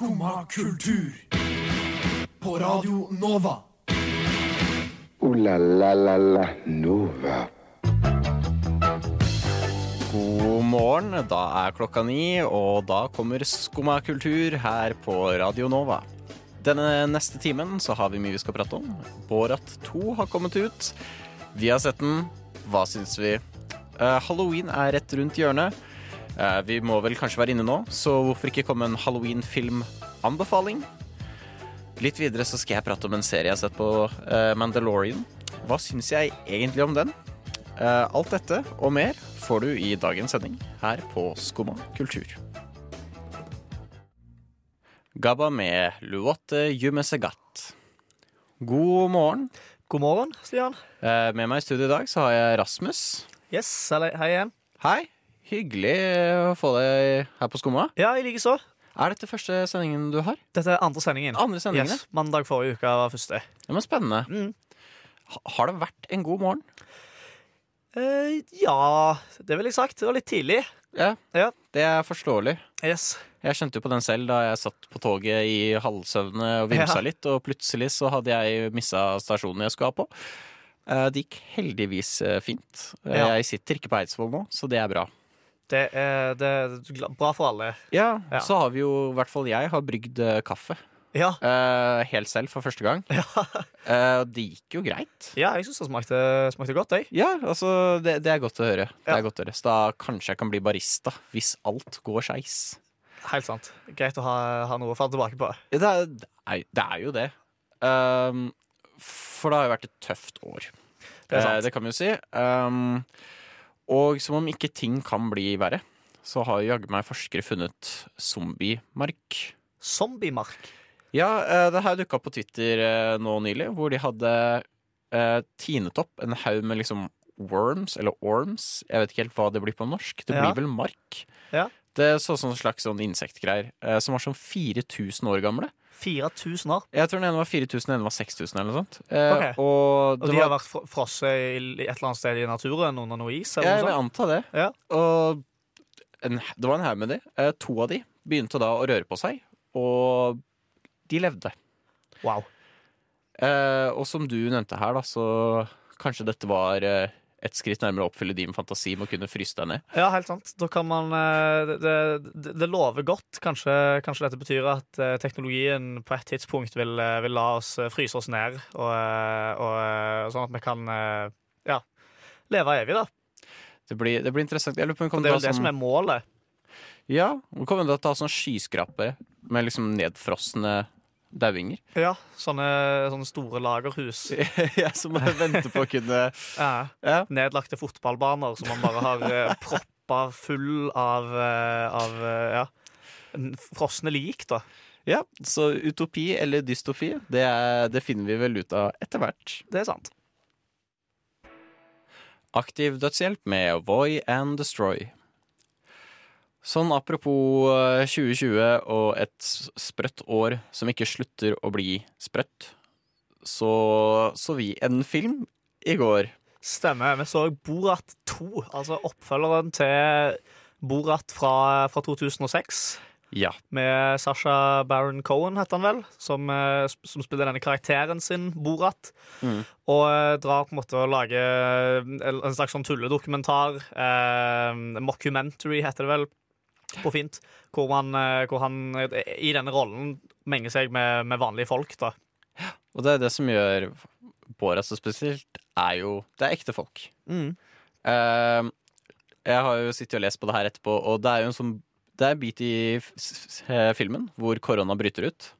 Skumma kultur. På Radio Nova. O-la-la-la-la Nova. God morgen, da er klokka ni, og da kommer Skumma kultur her på Radio Nova. Denne neste timen så har vi mye vi skal prate om. Borat 2 har kommet ut. Vi har sett den. Hva syns vi? Eh, Halloween er rett rundt hjørnet. Eh, vi må vel kanskje være inne nå, så hvorfor ikke komme en Halloween-film-anbefaling? Litt videre så skal jeg prate om en serie jeg har sett på eh, Mandalorian. Hva syns jeg egentlig om den? Eh, alt dette og mer får du i dagens sending her på Skumma kultur. Gabba med Luotte Jumesegat. God morgen. God morgen, Stian. Med meg i studio i dag så har jeg Rasmus. Yes, hei igjen. Hei. Hyggelig å få deg her på Skumma. Ja, jeg liker så. Er dette første sendingen du har? Dette er andre sendingen. Andre sendingen, Yes, mandag forrige uke var første. Ja, men spennende. Mm. Har det vært en god morgen? Eh, ja, det ville jeg sagt. Det var litt tidlig. Ja, Ja. det er forståelig. Yes. Jeg kjente jo på den selv da jeg satt på toget i halvsøvne og vimsa Ja. litt, og plutselig så hadde jeg missa stasjonen jeg skulle ha på. Eh, Det gikk heldigvis eh, fint. Eh, Ja. Jeg sitter ikke på Eidsvoll nå, så det er bra. Det er, det er bra for alle. Ja, Ja. Så har vi jo, i hvert fall jeg, har brygd eh, kaffe. Ja. Uh, helt selv for første gang. Ja, uh, det gikk jo greit. ja jeg syns det smakte, smakte godt, jeg. Ja, altså, det, det er godt å høre. Det Ja. er godt å høre. Så da kanskje jeg kan bli barista, hvis alt går skeis. Helt sant. Greit å ha, ha noe å falle tilbake på. Ja, Det er, det er, det er jo det. Um, for det har jo vært et tøft år. Det sant. Det kan vi jo si. Um, og som om ikke ting kan bli verre, så har jaggu meg forskere funnet zombiemark. Zombiemark. Ja, eh, det her dukka opp på Twitter eh, nå nylig, hvor de hadde eh, tinet opp en haug med liksom worms, eller orms. Jeg vet ikke helt hva det blir på norsk. Det Ja. blir vel mark. Ja. Det så sånn slags sånn insektgreier, eh, som var sånn 4000 år gamle. 4000 år. Jeg tror den ene var 4000, den ene var 6000 eller noe sånt. Eh, Ok. Og Og de de har vært frosset i et eller annet sted i naturen under noe is? jeg Eller vil noe sånt? anta det. Ja. Og en, det var en haug med de. Eh, to av de begynte da å røre på seg, og de levde. Wow. Eh, og som du nevnte her, da, så kanskje dette var eh, et skritt nærmere å oppfylle din fantasi med å kunne fryse deg ned. Ja, helt sant. Da kan man eh, Det, det, det lover godt. Kanskje, kanskje dette betyr at eh, teknologien på et tidspunkt vil, eh, vil la oss fryse oss ned, og, og, sånn at vi kan ja, leve evig, da. Det blir, det blir interessant. Det er jo det som sånn, er målet. ja, kommer til å ta sånn skyskrapere med liksom nedfrosne dauinger. Ja, sånne, sånne store lagerhus. ja, som man venter på å kunne Ja. Ja. Nedlagte fotballbaner som man bare har eh, proppa full av, eh, av eh, ja, frosne lik, da. ja, så utopi eller dystopi, det, er, det finner vi vel ut av etter hvert. Det er sant. Aktiv dødshjelp med Voy and Destroy. Sånn apropos eh, 2020 og et sprøtt år som ikke slutter å bli sprøtt, så så vi en film i går. Stemmer. Vi så Borat 2, altså oppfølgeren til Borat fra, fra 2006. Ja. Med Sasha Baron Cohen, heter han vel, som, eh, som spiller denne karakteren sin, Borat. Mm. Og eh, drar på en måte og lager en slags sånn tulledokumentar. Eh, mockumentary, heter det vel på fint. Hvor, man, eh, hvor han eh, i denne rollen menger seg med, med vanlige folk, da. Og det er det som gjør Borat så spesielt, er jo Det er ekte folk. Mm. Uh, jeg har jo sittet og lest på det her etterpå, og det er jo en sånn Det er en bit i filmen hvor korona bryter ut,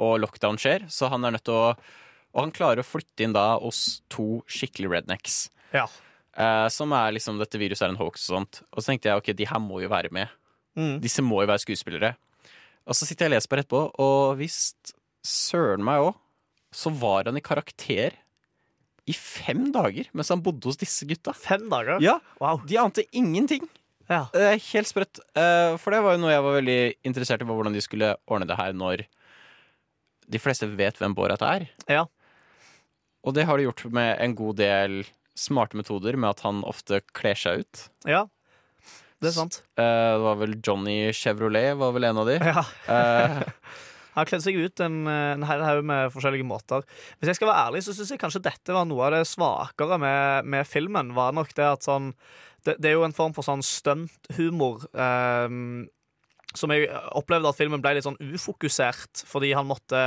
og lockdown skjer, så han er nødt til å Og han klarer å flytte inn da hos to skikkelig rednecks. Ja. Uh, som er liksom dette viruset er en hoax og sånt. Og så tenkte jeg ok, de her må jo være med. Mm. Disse må jo være skuespillere. Og så sitter jeg og leser på rett etterpå, og visst søren meg òg, så var han i karakter i fem dager mens han bodde hos disse gutta. Fem dager? Ja, Wow. De ante ingenting. Ja. Det er helt sprøtt. Eh, For det var jo noe jeg var veldig interessert i, hvordan de skulle ordne det her når de fleste vet hvem Borat er. Ja. Og det har de gjort med en god del smarte metoder, med at han ofte kler seg ut. ja. Det er sant. Eh, det var vel Johnny Chevrolet var vel en av de. Ja. Eh, Han har kledd seg ut en, en hel haug med forskjellige måter. Hvis jeg skal være ærlig, så syns jeg kanskje dette var noe av det svakere med, med filmen. Var nok det at sånn Det, det er jo en form for sånn stunthumor. Um, som jeg opplevde at filmen ble litt sånn ufokusert, fordi han måtte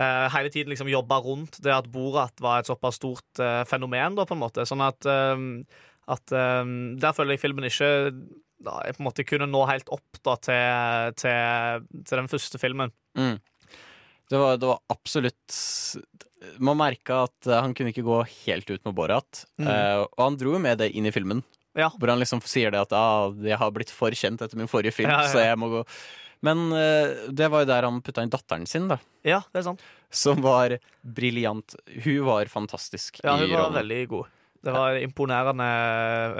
eh, hele tiden liksom jobbe rundt det at Borat var et såpass stort eh, fenomen, da, på en måte. Sånn at, eh, at um, Der føler jeg filmen ikke da, jeg på en måte kunne nå helt opp da, til, til, til den første filmen. mm. det, var, det var absolutt Man merka at han kunne ikke gå helt ut med Borat. Mm. Uh, og han dro jo med det inn i filmen, Ja. hvor han liksom sier det at ah, 'jeg har blitt for kjent etter min forrige film', Ja, ja, så jeg må gå Men eh, det var jo der han putta inn datteren sin, da. ja, det er sant. Som var briljant. Hun var fantastisk Ja, i hun var veldig god. Det var imponerende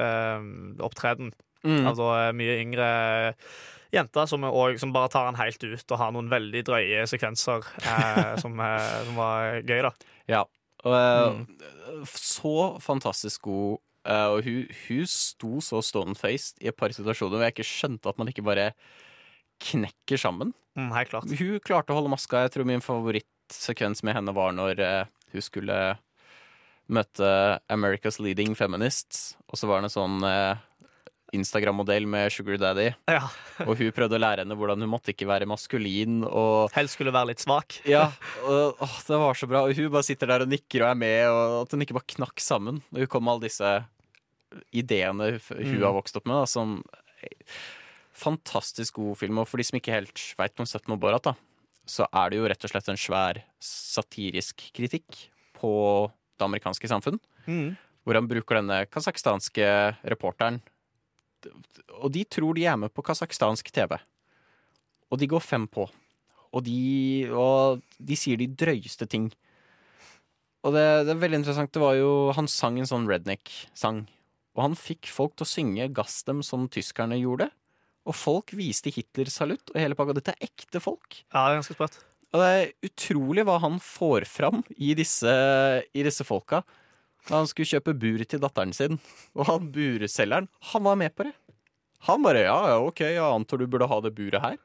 eh, opptreden Mm. av mye yngre jenter som, også, som bare tar han helt ut og har noen veldig drøye sekvenser eh, som, eh, som var gøy, da. Ja. Og, eh, Mm. Så fantastisk god. eh, og hun, hun sto så stone-faced i et par situasjoner hvor jeg ikke skjønte at man ikke bare knekker sammen. Mm, helt klart. Hun klarte å holde maska. Jeg tror min favorittsekvens med henne var når eh, hun skulle møte America's Leading Feminists, og så var det en sånn eh, Instagram-modell med Sugar Daddy, Ja. og hun prøvde å lære henne hvordan hun måtte ikke være maskulin og Helst skulle være litt svak. Ja, og, å, det var så bra. Og hun bare sitter der og nikker og er med, og at hun ikke bare knakk sammen. Og hun kom med alle disse ideene hun Mm. har vokst opp med, da, som Fantastisk god film. Og for de som ikke helt veit om 17 år Borat, da, så er det jo rett og slett en svær satirisk kritikk på det amerikanske samfunn. Mm. Hvor han bruker denne kasakhstanske reporteren. Og de tror de er med på kasakhstansk TV. Og de går fem på. Og de, og de sier de drøyeste ting. Og det, det er veldig interessant. Det var jo, Han sang en sånn redneck-sang. Og han fikk folk til å synge 'Gass dem' som tyskerne gjorde. Og folk viste Hitler-salutt og hele pakka. Dette er ekte folk. Ja, det er ganske sprøtt. Og det er utrolig hva han får fram i disse, i disse folka. Da han skulle kjøpe bur til datteren sin, og han burselgeren, han var med på det. Han bare ja, ja, ok, jeg antar du burde ha det buret her.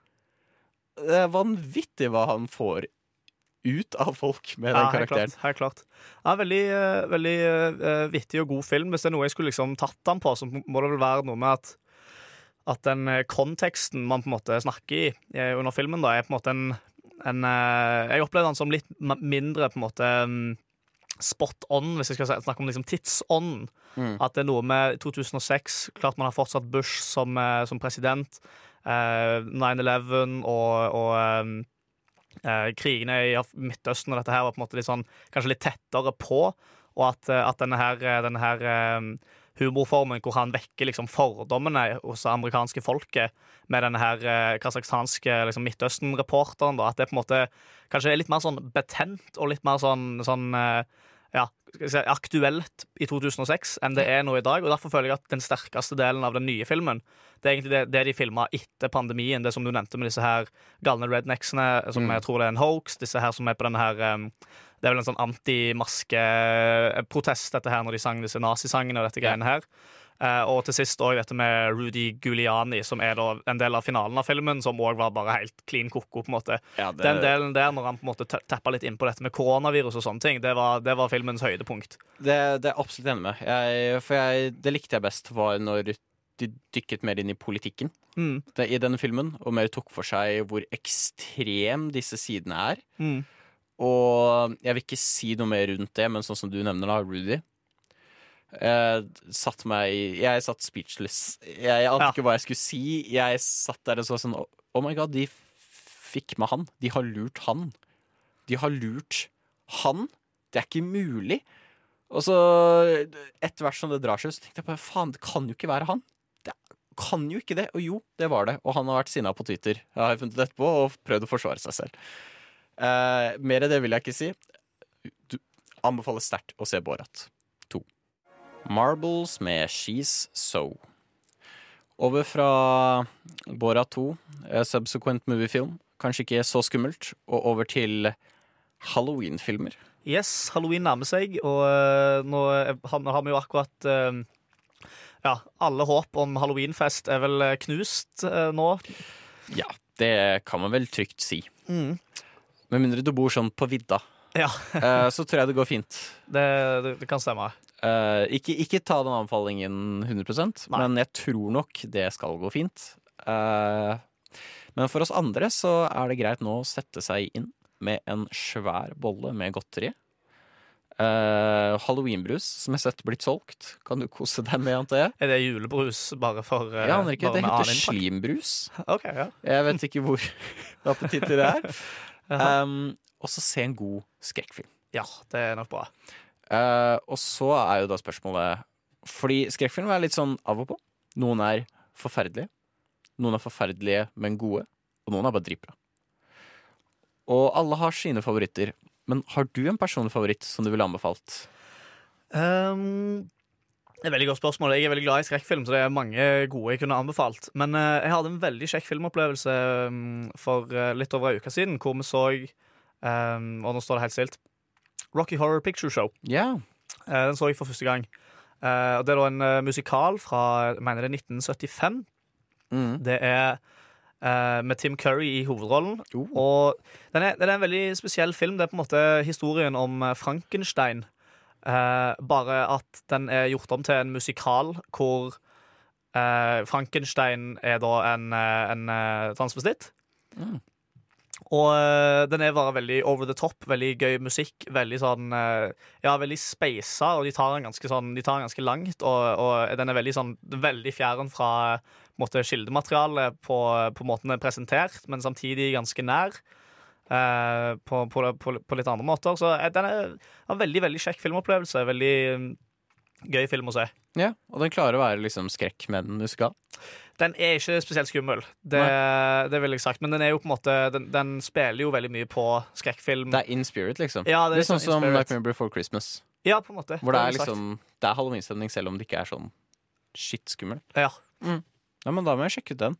Det er vanvittig hva han får ut av folk med den Ja, karakteren. klart. Helt klart. Ja, veldig en veldig uh, vittig og god film. Hvis det er noe jeg skulle liksom tatt den på, så må det vel være noe med at at den eh, konteksten man på en måte snakker i eh, under filmen, da, er på en måte en, en eh, Jeg opplevde den som litt mindre på en måte mm, spot on, hvis jeg skal snakke om liksom tidsånden. Mm. At det er noe med 2006 Klart man har fortsatt Bush som, eh, som president. Eh, 9-11 og, og eh, eh, krigene i Midtøsten og dette her var på en måte litt sånn, kanskje litt tettere på. Og at, at denne her, denne her eh, humorformen hvor han vekker liksom fordommene hos det amerikanske folket med denne her eh, kasakhstanske liksom, Midtøsten-reporteren. At det på en måte kanskje er litt mer sånn betent og litt mer sånn, sånn eh, ja, skal si, aktuelt i 2006 enn det er nå i dag. og Derfor føler jeg at den sterkeste delen av den nye filmen det er egentlig det, det de filma etter pandemien. Det som du nevnte med disse her galne rednecksene, som Mm. jeg tror det er en hoax. Disse her som er på denne her um, Det er vel en sånn antimaskeprotest, dette her, når de sang disse nazisangene og dette greiene her. Eh, og til sist òg dette med Rudy Giuliani, som er en del av finalen av filmen, som òg var bare helt clean ko-ko. på en måte. Ja, det, Den delen der, når han på en måte ta- tappa litt inn på dette med koronavirus og sånne ting, det var, det var filmens høydepunkt. det, det er absolutt enig med. Jeg, for jeg, det likte jeg best var når de dykket mer inn i politikken Mm. i denne filmen, og mer tok for seg hvor ekstrem disse sidene er. Mm. Og jeg vil ikke si noe mer rundt det, men sånn som du nevner, da, Rudy eh, satt meg i- Jeg satt speechless. Jeg ante Ja. ikke hva jeg skulle si. Jeg satt der og så sånn Oh my god, de fikk med han. De har lurt han. De har lurt han. Det er ikke mulig. Og så, etter hvert som det drar seg, så tenkte jeg bare faen, det kan jo ikke være han. Det kan jo ikke det. Og jo, det var det. Og han har vært sinna på Twitter. Jeg har funnet etterpå og prøvd å forsvare seg selv. Eh, mer av det vil jeg ikke si. Du anbefaler sterkt å se Borat 2. Marbles med She's So. Over fra Bora 2, eh, subsequent moviefilm, kanskje ikke så skummelt, og over til Halloween-filmer. Yes, halloween nærmer seg, og eh, nå har, vi jo akkurat eh, Ja, alle håp om halloweenfest er vel eh, knust eh, nå. Ja, det kan man vel trygt si. Mm. Med mindre du bor sånn på vidda, Ja, uh, så tror jeg det går fint. det, det, det kan stemme. Uh, ikke, ikke ta den anbefalingen 100 Nei. men jeg tror nok det skal gå fint. Uh, men for oss andre så er det greit nå å sette seg inn med en svær bolle med godteri. Uh, Halloweenbrus som jeg har sett blitt solgt. Kan du kose deg med, antar jeg? Er det julebrus bare for uh, Ja, Henrik, Det heter slimbrus. Okay, ja. Jeg vet ikke hvor appetittlig det er. Um, og så se en god skrekkfilm. ja, det er nok bra. Eh, og så er jo da spørsmålet Fordi skrekkfilm er litt sånn av og på. Noen er forferdelige. Noen er forferdelige, men gode. Og noen er bare dritbra. Og alle har sine favoritter. Men har du en personlig favoritt som du ville anbefalt? Um, det er et veldig godt spørsmål. Jeg er veldig glad i skrekkfilm, så det er mange gode jeg kunne anbefalt. Men uh, jeg hadde en veldig kjekk filmopplevelse um, for uh, litt over ei uke siden, hvor vi så um, Og nå står det helt stilt. Rocky Horror Picture Show. Yeah. Uh, den så jeg for første gang. Uh, og det er da en uh, musikal fra jeg mener det er 1975. Mm. Det er eh, med Tim Curry i hovedrollen. Oh. Og den er, den er en veldig spesiell film. Det er på en måte historien om Frankenstein. Bare at den er gjort om til en musikal hvor Frankenstein er da en, en transvestitt. Mm. Og eh, den er bare veldig over the top, veldig gøy musikk. Veldig sånn eh, Ja, veldig speisa, og de tar den ganske sånn De tar den ganske langt. Og, og den er veldig sånn Veldig fjern fra måte, kildematerialet på, på måten den er presentert, men samtidig ganske nær. eh, på, på, på, litt andre måter. Så eh, den er en veldig veldig kjekk filmopplevelse. Veldig gøy film å se. ja. Og den klarer å være liksom skrekk med den skal Den er ikke spesielt skummel, det, det vil jeg sagt. Men den er jo på en måte Den, den spiller jo veldig mye på skrekkfilm. Det er in spirit, liksom. Ja, det er Litt sånn som. Nightmare Before Christmas. Ja, på en måte. Hvor det er liksom Det er halloweenstemning selv om det ikke er sånn skittskummelt. Ja, Ja, men da må jeg sjekke ut den.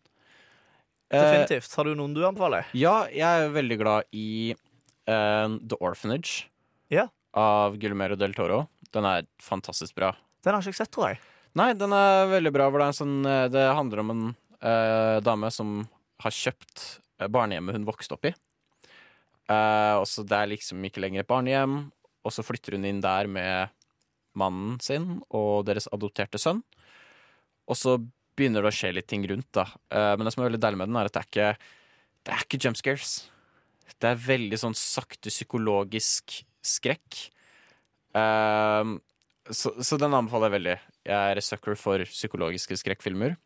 Eh, definitivt. Har du noen du anbefaler? ja, jeg er veldig glad i uh, The Orphanage Ja. av Guillermo del Toro. Den er fantastisk bra. Den har ikke sett, tror jeg. Nei, den er veldig bra. Det, sånn, eh, det handler om en eh, dame som har kjøpt eh, barnehjemmet hun vokste opp i. Eh, og så Det er liksom ikke lenger et barnehjem, og så flytter hun inn der med mannen sin og deres adopterte sønn. Og så begynner det å skje litt ting rundt, da. Eh, men det som er veldig deilig med den, er at det er ikke, det er ikke jump scares. Det er veldig sånn sakte psykologisk skrekk. Eh, så, så den anbefaler jeg veldig. Jeg er sucker for psykologiske skrekkfilmer.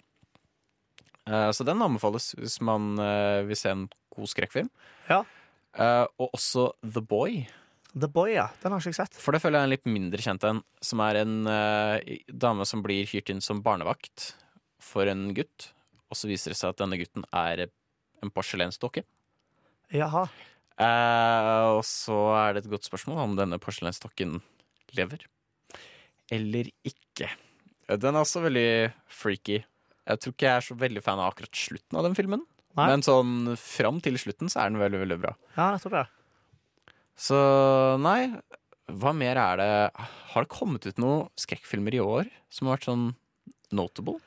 Uh, så den anbefales hvis man uh, vil se en god skrekkfilm. Ja. Eh, og også The Boy. The Boy, ja. Den har ikke jeg sett. For det føler jeg er en litt mindre kjent en. Som er en dame som blir hyrt inn som barnevakt for en gutt. Og så viser det seg at denne gutten er en porselensdokke. Jaha. Og så er det et godt spørsmål om denne porselensdokken lever. Eller ikke. Eh, Den er også veldig freaky. Jeg tror ikke jeg er så veldig fan av akkurat slutten av den filmen. Nei. Men sånn fram til slutten så er den veldig, veldig bra. Ja, nettopp det. Så nei, hva mer er det Har det kommet ut noen skrekkfilmer i år som har vært sånn notable?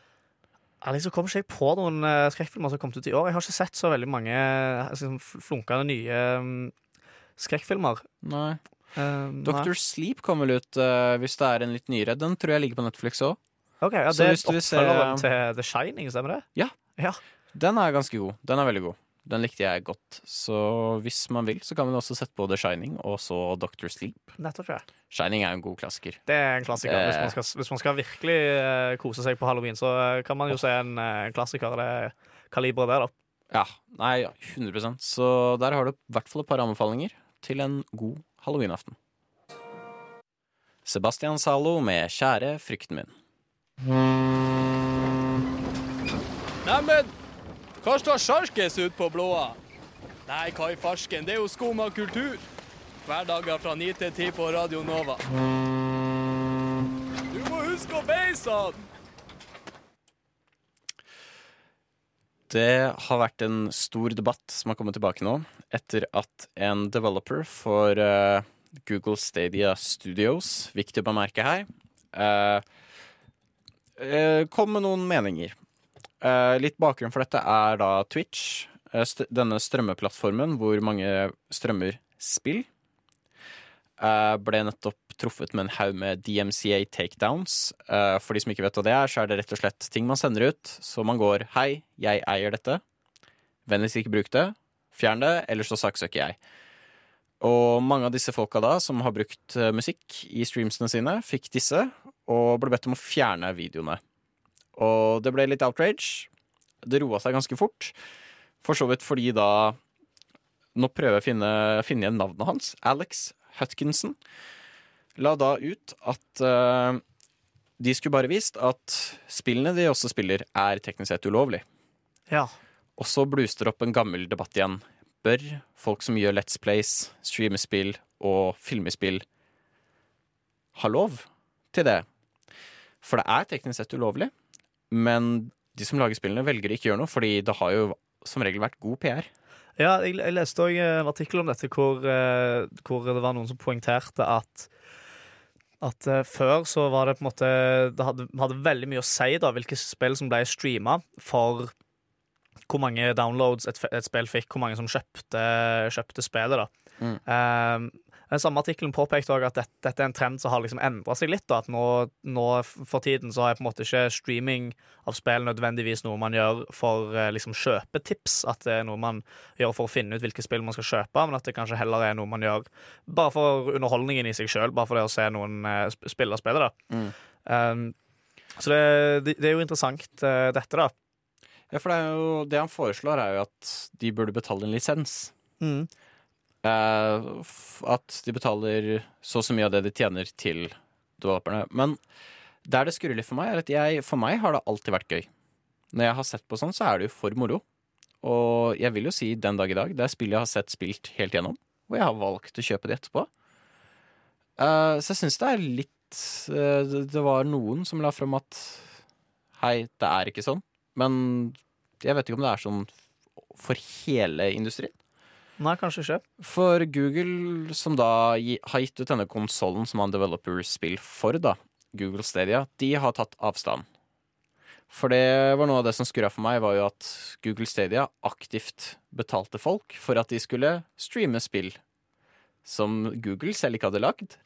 Jeg liksom kommer ikke på noen uh, skrekkfilmer som har kommet ut i år. Jeg har ikke sett så veldig mange liksom, flunkende nye um, skrekkfilmer. Nei. Um, Doctor Sleep kom vel ut uh, hvis det er en litt nyere. Den tror jeg ligger på Netflix òg. Okay, Ok, ja, Det er oppfølgeren til The Shining, stemmer det? Ja. Ja, Den er ganske god. Den er veldig god. Den likte jeg godt. Så hvis man vil, så kan man også sette på The Shining og så Doctor Sleep. nettopp ja. Shining er en god klassiker. Det er en klassiker. Eh. Hvis, man skal, hvis man skal virkelig eh, kose seg på halloween, så eh, kan man jo se en eh, klassiker av det kaliberet der, da. Ja, nei, 100% Så der har du i hvert fall et par anbefalinger til en god halloweenaften. Sebastian Zalo med 'Kjære frykten min'. Neimen, hva står sjarkes ut på blåa? Nei, hva i farsken, det er jo skum av kultur. Hverdager fra 9 til 10 på Radio Nova. Du må huske å beise han! Det har vært en stor debatt som har kommet tilbake nå, etter at en developer for uh, Google Stadia Studios, viktig å bemerke her, uh, kom med noen meninger. Litt bakgrunn for dette er da Twitch, st denne strømmeplattformen hvor mange strømmer spill. Ble nettopp truffet med en haug med DMCA takedowns. Eh, for de som ikke vet hva det er, så er det rett og slett ting man sender ut. Så man går 'hei, jeg eier dette'. Vennligst ikke bruk det. Fjern det, eller så saksøker jeg. Og mange av disse folka da, som har brukt eh, musikk i streamsene sine, fikk disse, og ble bedt om å fjerne videoene. Og det ble litt outrage. Det roa seg ganske fort. For så vidt fordi da Nå prøver jeg å finne, finne igjen navnet hans. Alex Hutkinson. La da ut at uh, de skulle bare vist at spillene de også spiller, er teknisk sett ulovlig. Ja. Og så bluster opp en gammel debatt igjen. Bør folk som gjør Let's Plays, streamespill og filmespill, ha lov til det? For det er teknisk sett ulovlig, men de som lager spillene, velger ikke gjøre noe, fordi det har jo som regel vært god PR. Ja, jeg, jeg leste òg en artikkel om dette hvor, eh, hvor det var noen som poengterte at at uh, før så var det på en måte Det hadde, hadde veldig mye å si da hvilke spill som ble streama, for hvor mange downloads et, et spill fikk, hvor mange som kjøpte, kjøpte spillet. da. Mm. Eh, den samme artikkelen påpekte også at dette, dette er en trend som har liksom endra seg litt. da, At nå, nå for tiden så er på en måte ikke streaming av spill nødvendigvis noe man gjør for eh, liksom kjøpetips. At det er noe man gjør for å finne ut hvilke spill man skal kjøpe, men at det kanskje heller er noe man gjør bare for underholdningen i seg sjøl. Bare for det å se noen eh, sp- spille spillet. da. Mm. Um, så det, det, er jo interessant, eh, dette, da. Ja, for det, jo, det han foreslår, er jo at de burde betale en lisens. F- at de betaler så og så mye av det de tjener til developerne. Men der det skurrer litt for meg, er at jeg, for meg har det alltid vært gøy. Når jeg har sett på sånn, så er det jo for moro. Og jeg vil jo si den dag i dag, det er spill jeg har sett spilt helt gjennom, og jeg har valgt å kjøpe det etterpå. Uh, så jeg syns det er litt uh, det- Det var noen som la fram at hei, det er ikke sånn. Men jeg vet ikke om det er sånn for hele industrien. Nei, kanskje ikke. For Google, som da har gitt ut denne konsollen som han developer-spill for, da, Google Stadia, de har tatt avstand. For det var noe av det som skurra for meg, var jo at Google Stadia aktivt betalte folk for at de skulle streame spill som Google selv ikke hadde lagd,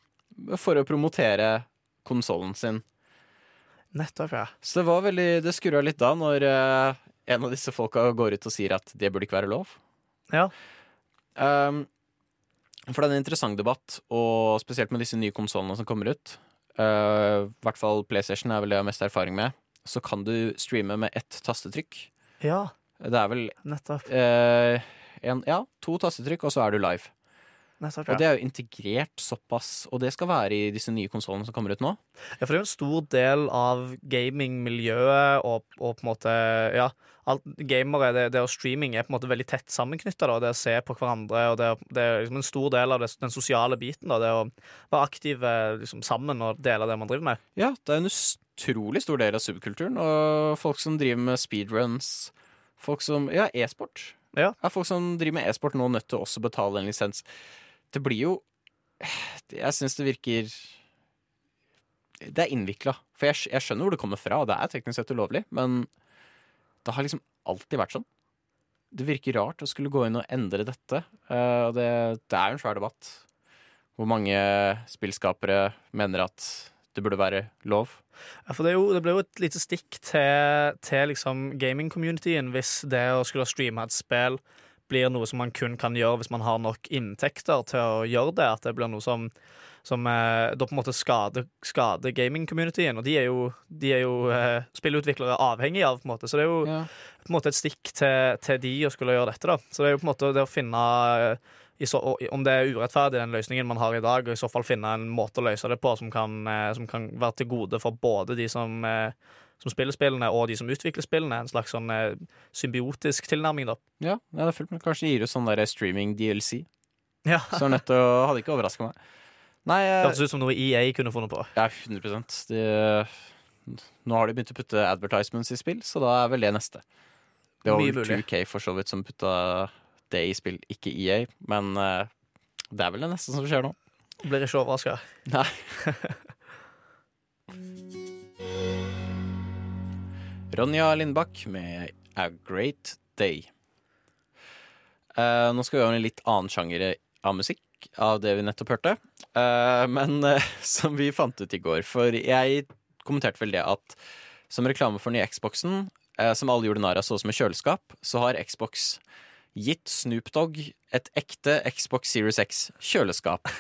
for å promotere konsollen sin. Nettopp, ja. Så det var veldig Det skurra litt da, når eh, en av disse folka går ut og sier at det burde ikke være lov. Ja. Um, for det er en interessant debatt, og spesielt med disse nye konsollene som kommer ut. uh, I hvert fall PlayStation er vel det jeg har mest erfaring med. Så kan du streame med ett tastetrykk. Ja, Det er vel nettopp. eh, en, ja, to tastetrykk, og så er du live. Og ja. det er jo integrert såpass, og det skal være i disse nye konsollene som kommer ut nå. ja, for det er jo en stor del av gamingmiljøet og, og på en måte Ja, alt, gamere, det, det og streaming er på en måte veldig tett sammenknytta. Det å se på hverandre, og det, det er liksom en stor del av det, den sosiale biten. Da, det å være aktive liksom, sammen og dele det man driver med. Ja, det er en utrolig stor del av subkulturen, og folk som driver med speedruns, folk som Ja, e-sport. Ja. Er folk som driver med e-sport nå nødt til å også betale en lisens? Det blir jo Jeg syns det virker Det er innvikla. For jeg, jeg skjønner hvor det kommer fra, og det er teknisk sett ulovlig, men det har liksom alltid vært sånn. Det virker rart å skulle gå inn og endre dette. eh, og det, det er jo en svær debatt. Hvor mange spillskapere mener at det burde være lov. Ja, for det, jo, det blir jo et lite stikk til, til liksom gaming-communityen hvis det å skulle streame et spill blir noe som man kun kan gjøre hvis man har nok inntekter til å gjøre det. At det blir noe som, som eh, da på en måte skader, skader gaming-communityen. Og de er jo, de er jo eh, spillutviklere avhengig av, på en måte. Så det er jo Ja. på en måte et stikk til, til de å skulle gjøre dette. da Så det er jo på en måte det å finne eh, i så, om det er urettferdig, den løsningen man har i dag, og i så fall finne en måte å løse det på som kan, eh, som kan være til gode for både de som, eh, som spiller spillene, og de som utvikler spillene. En slags sånn eh, symbiotisk tilnærming, da. Ja, det er fullt, men kanskje de gir ut sånn der streaming-DLC. Ja. Så nødt til å Hadde ikke overraska meg. Nei, Det eh, hørtes ut som noe EA kunne funnet på. ja, 100 de, Nå har de begynt å putte advertisements i spill, så da er vel det neste. Det var vel 2K for så vidt som putta det i spill, ikke EA, men eh, det er vel det neste som skjer nå. Blir ikke overraska. Nei. Ronja Lindbakk med A Great Day. Uh, nå skal vi ha en litt annen sjanger av musikk av det vi nettopp hørte. Uh, men uh, som vi fant ut i går, for jeg kommenterte vel det at som reklame for den nye Xboxen, som alle gjorde narr av så som et kjøleskap, så har Xbox gitt Snoop Dogg et ekte Xbox Series X kjøleskap.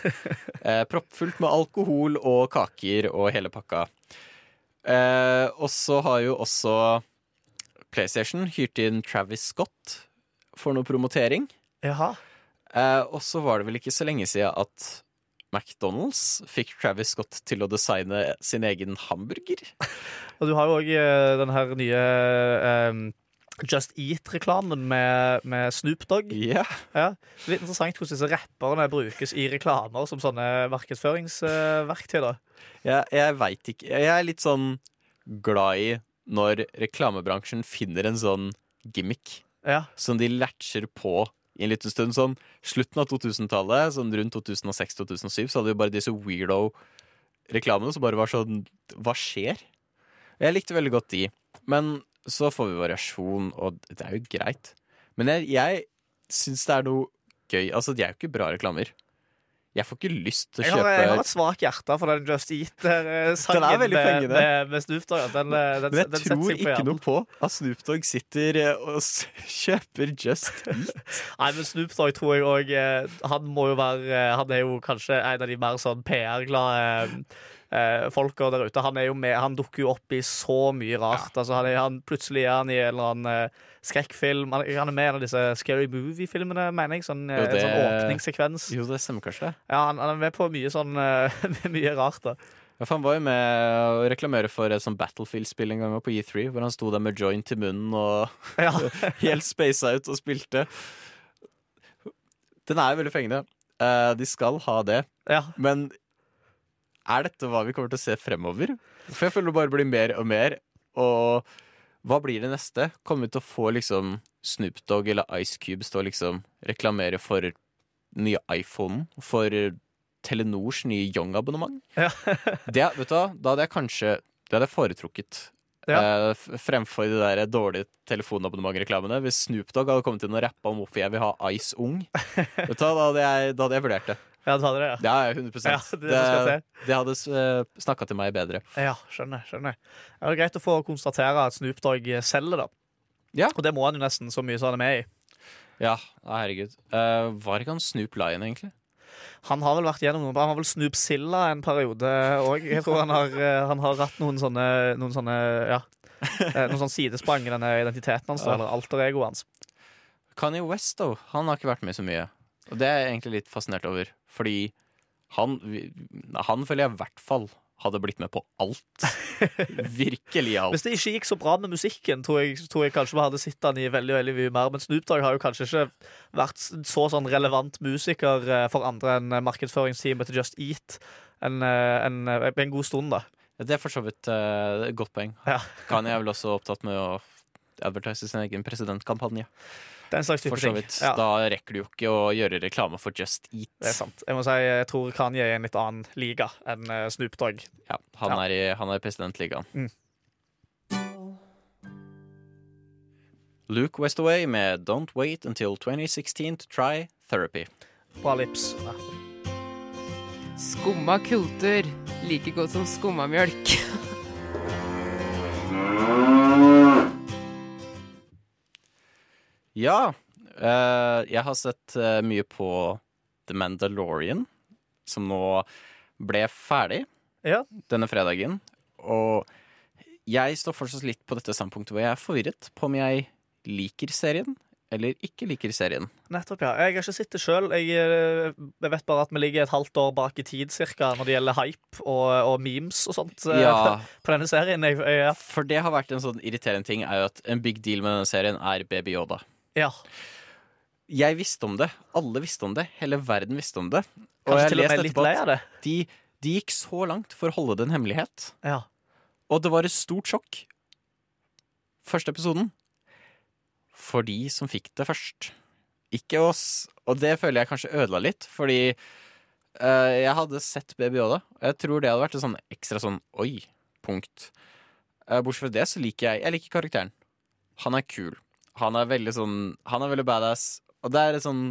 Eh, proppfullt med alkohol og kaker og hele pakka. Eh, og så har jo også PlayStation hyrt inn Travis Scott for noe promotering. Jaha. Eh, og så var det vel ikke så lenge siden at McDonald's fikk Travis Scott til å designe sin egen hamburger. Og du har jo òg den her nye eh, Just Eat-reklamen med, med Snoop Dogg. Ja. Ja. Litt interessant hvordan disse rapperne brukes i reklamer som sånne markedsføringsverktøy. da. Ja, jeg veit ikke Jeg er litt sånn glad i når reklamebransjen finner en sånn gimmick Ja. som de latcher på i en liten stund. Sånn slutten av 2000-tallet, sånn rundt 2006-2007, så hadde vi bare disse weirdo-reklamene som bare var sånn Hva skjer? Jeg likte veldig godt de. Men så får vi variasjon, og det er jo greit. Men jeg, jeg syns det er noe gøy. Altså, de er jo ikke bra reklamer. Jeg får ikke lyst til å Jeg har, kjøpe jeg har et svakt hjerte for den Just Eat-sangen Den er veldig med, med, med Snoop Dogg. Den, eh, den, Men jeg den tror ikke hjernen. noe på at Snoop Dogg sitter eh, og kjøper Just Eat. Nei, men Snoop Dogg tror jeg òg Han må jo være eh, Han er jo kanskje en av de mer sånn PR-glade eh, folka der ute. Han er jo med Han dukker jo opp i så mye rart. Altså, han er, han, plutselig er han i en eller annen eh, skrekkfilm. Han, han er med i en av disse Scary Movie-filmene, mener jeg. Sånn, eh, Jo, det- En sånn åpningssekvens. Jo, det stemmer kanskje. Ja, han, han er med på mye sånn eh, Mye rart, da. Ja, han var jo med å reklamere for et sånt Battlefield-spill en gang på E3, hvor han sto der med joint i munnen og Ja. helt spasa ut og spilte. Den er jo veldig fengende. Uh, de skal ha det, ja. men er dette hva vi kommer til å se fremover? For jeg føler det bare blir mer og mer. Og hva blir det neste? Kommer vi til å få liksom Snoop Dogg eller Ice Cube stå og liksom reklamere for nye iPhone? For Telenors nye Young-abonnement? Ja. det, vet du hva, da hadde jeg kanskje Det hadde jeg foretrukket. Ja. eh, fremfor de der dårlige telefonabonnementreklamene. Hvis Snoop Dogg hadde kommet inn og rappa om hvorfor jeg vil ha Ice Ung, vet du, hva, da, hadde jeg, da hadde jeg vurdert det. Ja, du hadde det, ja. Ja, ja, 100 Ja, det det det, det hadde uh, snakka til meg bedre. Ja, skjønner. skjønner Det er greit å få konstatere at Snoop Dogg selger, da. Ja. Og det må han jo nesten så mye som han er med i. Ja, herregud. Uh, var ikke han Snoop Lion, egentlig? Han har vel vært gjennom noen Han har vel Snoop Silla en periode òg. Jeg tror han har, eh, han har hatt noen sånne, noen sånne Ja. eh, Noen sånne sidesprang i denne identiteten hans, Ja. eller alter-egoet hans. Kanye West, though, Han har ikke vært med så mye. Og det er jeg egentlig litt fascinert over. Fordi han Han føler jeg i hvert fall hadde blitt med på alt. Virkelig alt. Hvis det ikke gikk så bra med musikken, tror jeg, tror jeg kanskje vi hadde sett han i veldig veldig mye mer. Men Snoop Dogg har jo kanskje ikke vært så sånn relevant musiker eh, for andre enn eh, markedsføringsteamet til Just Eat en, eh, en, en god stund, da. Det er for så vidt et et godt poeng. Ja. Kanye er vel også opptatt med å advertise sin egen presidentkampanje. Det er en slags type For så ting. vidt. Ja, Da rekker du jo ikke å gjøre reklame for Just Eat. det er sant. Jeg må si, jeg tror Kanye er i en litt annen liga enn eh, Snoop Dogg. Ja, han, Ja. Er i, han er i presidentligaen. Mm. Luke Westaway med Don't Wait Until 2016 to Try Therapy. Bra lips. Ja. Skumma kultur. Like godt som skumma mjølk. Ja, Uh, jeg har sett uh, mye på The Mandalorian, som nå ble ferdig Ja. denne fredagen. Og jeg står fortsatt litt på dette standpunktet hvor jeg er forvirret på om jeg liker serien eller ikke liker serien. Nettopp, ja. Jeg har ikke sett det sjøl. Jeg, eh, jeg vet bare at vi ligger et halvt år bak i tid cirka, når det gjelder hype og, og memes og sånt Ja, på denne serien. Jeg, jeg, ja. for det har vært en sånn irriterende ting, er jo at en big deal med denne serien er Baby Yoda. Ja. Jeg visste om det. Alle visste om det. Hele verden visste om det. Og Kanskje jeg til og med litt etterpå lei at av det. de, de gikk så langt for å holde det en hemmelighet. Ja. Og det var et stort sjokk. Første episoden. For de som fikk det først. Ikke oss. Og det føler jeg kanskje ødela litt, fordi uh, jeg hadde sett Baby Yoda. Og jeg tror det hadde vært et sånn ekstra sånn oi-punkt. Uh, Bortsett fra det så liker jeg Jeg liker karakteren. Han er kul. Han er veldig sånn Han er veldig badass. Og det er et sånn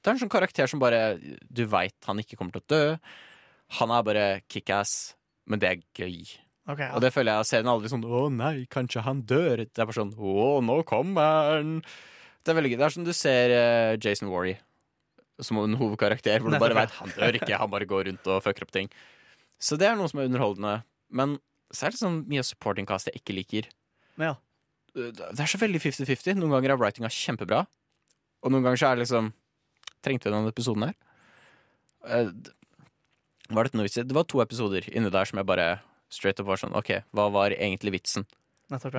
Det er en sånn karakter som bare Du veit han ikke kommer til å dø. Han er bare kickass, men det er gøy. Okay, ja. Og det føler jeg av serien aldri sånn 'Å nei, kanskje han dør'. Det er bare sånn 'Å, nå kommer han'. Det er veldig gøy. Det er som du ser eh, Jason Warry som en hovedkarakter, hvor du bare veit han dør ikke, han bare går rundt og fucker opp ting. Så det er noe som er underholdende. Men så er det sånn mye supporting cast jeg ikke liker. Ja. Det er så veldig 50-50. Noen ganger er writinga kjempebra, og noen ganger så er det liksom Trengte vi denne episoden her? Eh, Var det, noe vits? Det var to episoder inni der som jeg bare straight up var sånn OK, hva var egentlig vitsen?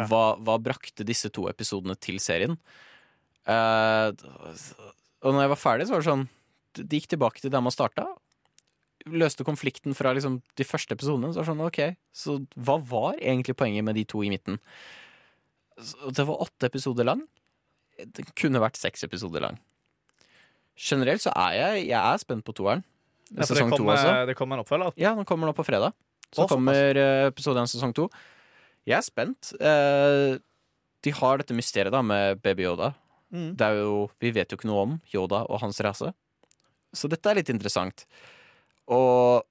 Hva, hva brakte disse to episodene til serien? Uh, og når jeg var ferdig, så var det sånn De gikk tilbake til der man starta. Løste konflikten fra liksom de første episodene. Så var det sånn, ok, så hva var egentlig poenget med de to i midten? Det var åtte episoder lang. Det kunne vært seks episoder lang. Generelt så er jeg, jeg er spent på toeren. Ja, Sesong to også. det kommer en oppfølger. Ja, den kommer nå på fredag. Så Å, kommer eh, episode én sesong to. Jeg er spent. Eh, de har dette mysteriet da med Baby Yoda. Mm. Det er jo, vi vet jo ikke noe om Yoda og hans rase. Så dette er litt interessant. Og,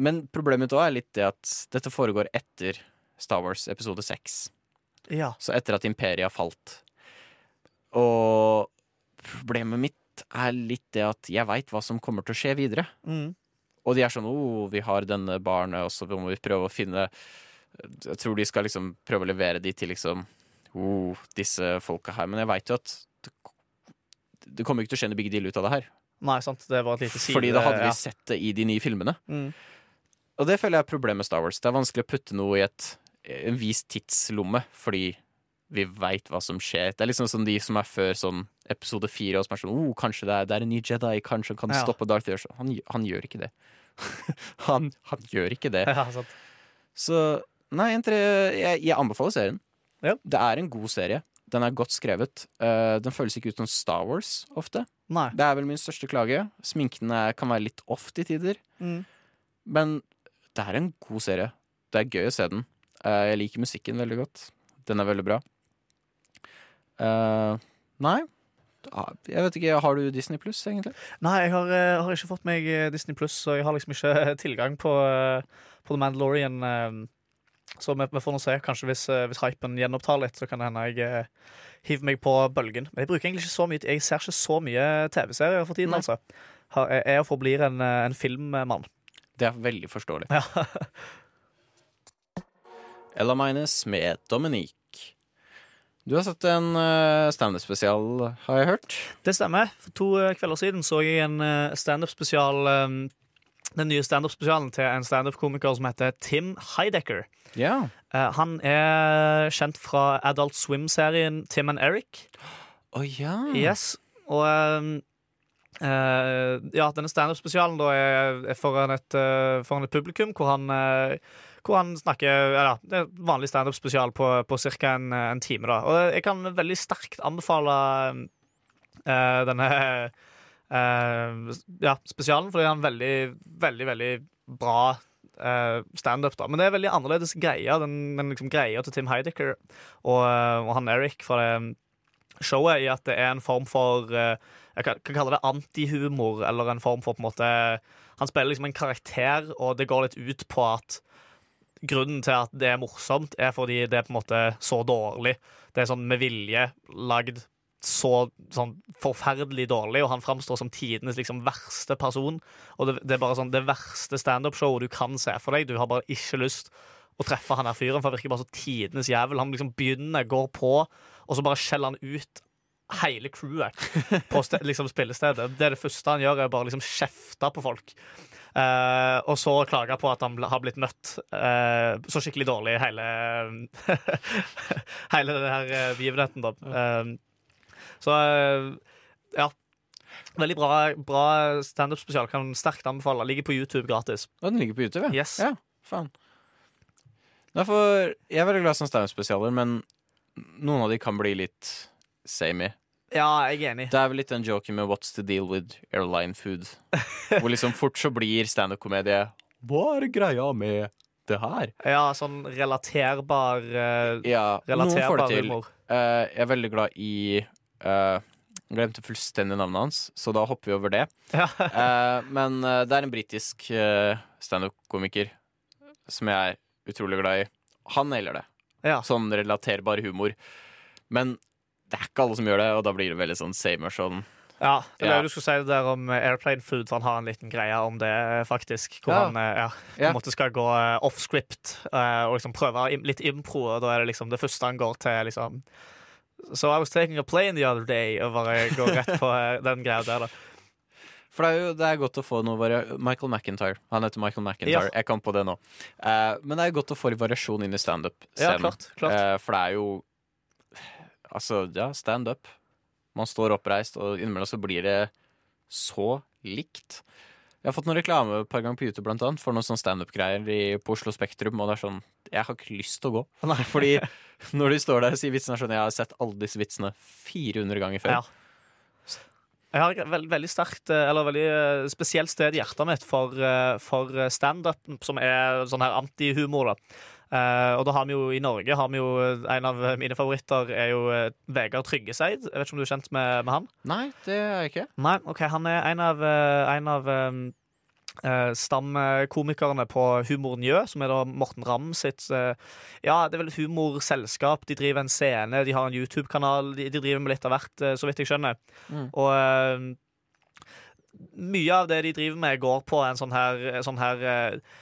men problemet mitt òg er litt det at dette foregår etter Star Wars episode 6. Ja. Så etter at imperiet har falt. Og problemet mitt er litt det at jeg veit hva som kommer til å skje videre. Mm. Og de er sånn oh, vi har denne barnet, og så må vi prøve å finne Jeg tror de skal liksom prøve å levere de til liksom oh, disse folka her. Men jeg veit jo at det, det kommer ikke til å skje noe big deal ut av det her. Nei, sant. Det var et lite side... Fordi da hadde vi sett det i de nye filmene. Mm. Og det føler jeg er problemet med Star Wars. Det er vanskelig å putte noe i et, en vis tidslomme, fordi vi veit hva som skjer. Det er liksom sånn de som er før sånn episode fire, og som er sånn oh, kanskje det er, det er en ny Jedi, kanskje han kan Ja. stoppe Darth Vader. Han, han gjør ikke det. han, han gjør ikke det. Ja. Så nei, tre, jeg, jeg anbefaler serien. Ja. Det er en god serie. Den er godt skrevet. Uh, den føles ikke ut som Star Wars ofte. Nei. Det er vel min største klage. Sminken er, kan være litt off til tider. Mm. Men det er en god serie. Det er gøy å se den. Eh, jeg liker musikken veldig godt. Den er veldig bra. Eh, nei, Ah, jeg vet ikke. Har du Disney pluss, egentlig? Nei, jeg har, eh, har ikke fått meg Disney Pluss, så jeg har liksom ikke tilgang på, på The Mandalorian. Så vi, vi får nå se. Kanskje hvis, hvis hypen gjenopptar litt, så kan det hende jeg eh, hiver meg på bølgen. Men jeg bruker egentlig ikke så mye Jeg ser ikke så mye TV-serier for tiden, Nei. altså. Jeg og forblir en, en filmmann. Det er veldig forståelig. Ja. Ella Mines med Dominique. Du har sett en uh, standup-spesial, har jeg hørt. Det stemmer. For to eh, kvelder siden så jeg en eh, standup-spesial eh, Den nye standup-spesialen til en standup-komiker som heter Tim Heidecker. Ja. Eh, han er kjent fra Adult Swim-serien Tim and Eric. Å ja. Yes. Og eh, ja, denne standup-spesialen er, foran, et, eh, foran et publikum hvor han, eh, hvor han snakker ja, Det er vanlig standup-spesial på, på ca. En, en time. da Og jeg kan veldig sterkt anbefale uh, denne uh, ja, spesialen, fordi han er veldig, veldig, veldig bra standup. da Men det er veldig annerledes greie, den, den liksom greia til Tim Heidecker og, og han Eric. fra det showet i at det er en form for Jeg kan, kan kalle det antihumor, eller en form for på en måte Han spiller liksom en karakter, og det går litt ut på at grunnen til at det er morsomt, er fordi det er på en måte så dårlig. Det er sånn med vilje lagd så sånn forferdelig dårlig, og han framstår som tidenes liksom verste person. Og det, det er bare sånn det verste standup-showet du kan se for deg. Du har bare ikke lyst å treffe han her fyren, for han virker bare så tidenes jævel. Han liksom begynner, går på, og så bare skjeller han ut hele crewet på liksom spillestedet. Det er det første han gjør, er bare liksom kjefte på folk. Uh, og så klage på at han har blitt møtt uh, så skikkelig dårlig hele Hele denne her uh, begivenheten, da. Uh, så eh, ja. Veldig bra, bra standup-spesial. Kan sterkt anbefale. Ligger på YouTube gratis. Og den ligger på YouTube, ja. Yes. ja faen. Derfor, jeg er veldig glad i sånne standup-spesialer, men noen av de kan bli litt samey. Ja, jeg er enig. Det er vel litt den joken med What's the deal with airline food? Hvor liksom fort så blir standup-komedie Hva er greia med det her? Ja, sånn relaterbar uh, Ja, noen får det Relaterbar til. humor. Eh, jeg er veldig glad i uh, Glemte fullstendig navnet hans, så da hopper vi over det. Ja. Eh, men det er en britisk uh, standup-komiker som jeg er utrolig glad i. Han nailer det. ja. Sånn relaterbar humor. Men det er ikke alle som gjør det, og da blir det veldig sånn samer sånn. Ja, det var Ja. du skulle si det der om eh, airplane food, for han har en liten greie om det, eh, faktisk. Hvor Ja. han eh, ja, på Ja. en måte skal gå off script og liksom prøve litt impro, og da er det liksom det første han går til, liksom So I was taking a plane the other day, og bare går rett på den greia der, da. For det er jo det er godt å få noe vari Michael McIntyre. Han heter Michael McIntyre. Ja. Jeg kom på det nå. Uh, men det er jo godt å få litt variasjon inn i Ja, standup-scenen. klart. klart. Uh, for det er jo Altså, ja, standup. Man står oppreist, og innimellom så blir det så likt. Jeg har fått noen reklame et par ganger på YouTube blant annet, for noen sånne standup-greier på Oslo Spektrum, og det er sånn Jeg har ikke lyst til å gå. Nei. Fordi når de står der og sier vitsene, er sånn Jeg har sett alle disse vitsene 400 ganger før. Ja. Jeg har et veld, veldig sterkt, eh, eller veldig eh, spesielt sted i hjertet mitt for, eh, for standup, som er sånn her antihumor. da. Eh, og da har vi jo i Norge har vi jo En av mine favoritter er jo eh, Vegard Tryggeseid. Jeg vet ikke om du er kjent med, med han? Nei, det er jeg ikke. Nei, ok, Han er en av, eh, en av um, eh, stamkomikerne på Humor Njø, som er da Morten Ramm sitt eh, Ja, det er vel et humorselskap. De driver en scene, de har en YouTube-kanal. De, de driver med litt av hvert, eh, så vidt jeg skjønner. Mm. Og eh, mye av det de driver med, går på en sånn her, sånn her eh,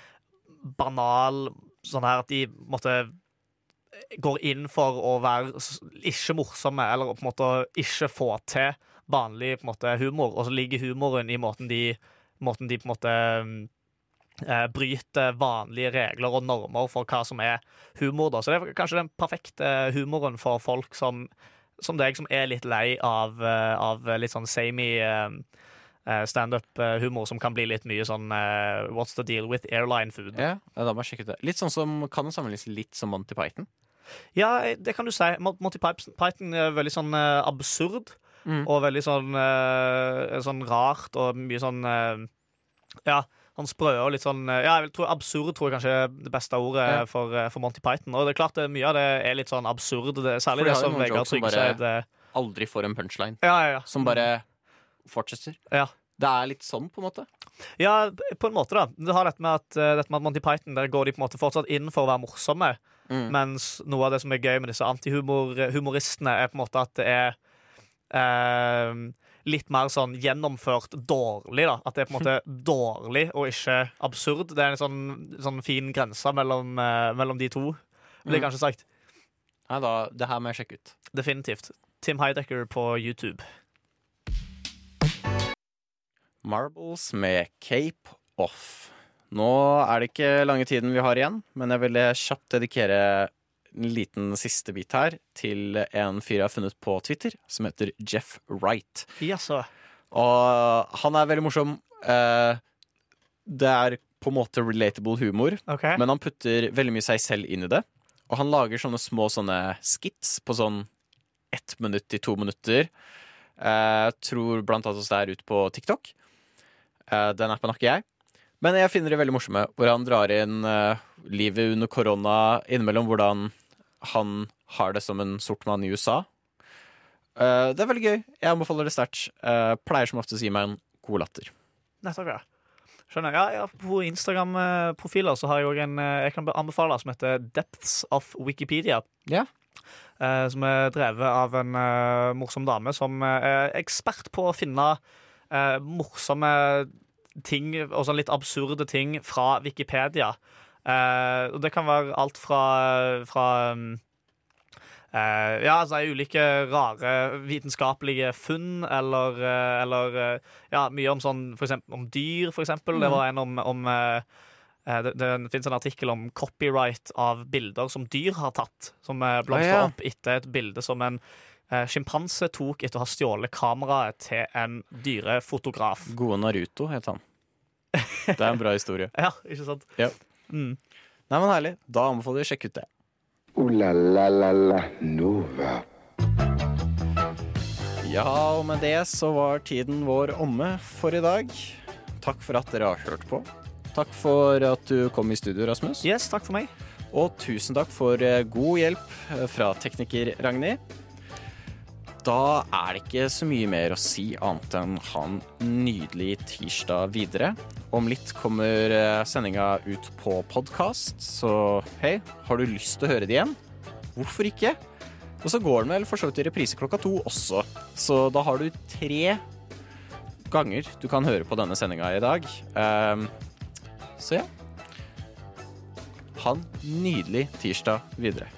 banal Sånn her at de måtte går inn for å være ikke morsomme, eller på en måte ikke få til vanlig måte, humor. Og så ligger humoren i måten de, måten de på en måte eh, bryter vanlige regler og normer for hva som er humor. Da. Så det er kanskje den perfekte humoren for folk som, som deg, som er litt lei av, eh, av litt sånn samey eh, eh, standup-humor som kan bli litt mye sånn uh, What's the deal with airline food? Ja, da må jeg sjekke ut det. Litt sånn som Kan det sammenlignes litt som Monty Python? Ja, det kan du si. Monty Python er veldig sånn uh, absurd. Mm. Og veldig sånn, eh, sånn rart og mye sånn eh, Ja, sånn sprø og litt sånn eh, Ja, jeg tror absurd tror jeg kanskje er det beste ordet Ja. for, eh, for Monty Python. Og det er klart det, mye av det er litt sånn absurd. Det, særlig det jo som Vegard sier. Aldri får en punchline. Ja, ja, ja. Som bare fortsetter. Ja. Det er litt sånn, på en måte. Ja, på en måte, da. Du har dette med at, eh, dette med at Monty Python der går de på en måte fortsatt inn for å være morsomme. Mm. Mens noe av det som er gøy med disse antihumoristene, er på en måte at det er eh, litt mer sånn gjennomført dårlig. da At det er på en måte dårlig og ikke absurd. Det er en sånn, sånn fin grense mellom, eh, mellom de to, blir jeg Mm. kanskje sagt. Nei, da, det her må jeg sjekke ut. Definitivt. Tim Heidecker på YouTube. Marbles med Cape Off. Nå er det ikke lange tiden vi har igjen, men jeg ville kjapt dedikere en liten siste bit her til en fyr jeg har funnet på Twitter, som heter Jeff Wright. Jaså. Og han er veldig morsom. Eh, Det er på en måte relatable humor, okay. men han putter veldig mye seg selv inn i det. Og han lager sånne små sånne skits på sånn ett minutt til to minutter. Eh, tror blant annet det er ute på TikTok. Eh, den appen har ikke jeg. Men jeg finner det veldig morsomme, hvor han drar inn uh, livet under korona innimellom, hvordan han har det som en sort mann i USA. Uh, det er veldig gøy. Jeg anbefaler det sterkt. Uh, pleier som oftest å gi meg en god latter. Nettopp, ja. Skjønner. Ja, ja, på Instagram-profiler så har jeg òg en jeg kan anbefale som heter Depths of Wikipedia. Ja. Som er drevet av en morsom dame som er ekspert på å finne eh, morsomme ting og sånn litt absurde ting fra Wikipedia. Eh, og det kan være alt fra, fra Eh, ja, altså ulike rare vitenskapelige funn, eller, uh, eller uh, ja, mye om sånn for eksempel om dyr, for eksempel. Det var en om, om det, det finnes en artikkel om copyright av bilder som dyr har tatt, som uh, blomstrer Ah, ja. opp etter et bilde som en uh, sjimpanse tok etter å ha stjålet kameraet til en dyrefotograf. Gode Naruto het han. Det er en bra historie. Ja, ikke sant? Ja. Mm. Nei, men Herlig. Da anbefaler vi å sjekke ut det. Ooh la la la la Nova. Ja, og med det så var tiden vår omme for i dag. Takk for at dere har hørt på. takk for at du kom i studio, Rasmus. Yes, takk for meg. Og tusen takk for eh, god hjelp eh, fra tekniker Ragnhild. Da er det ikke så mye mer å si annet enn ha en nydelig tirsdag videre. Om litt kommer eh, sendinga ut på podkast, så hei, har du lyst til å høre det igjen? Hvorfor ikke? Og så går den vel for så vidt i reprise klokka to også, så da har du tre ganger du kan høre på denne sendinga i dag. Um, så ja. Ha en nydelig tirsdag videre.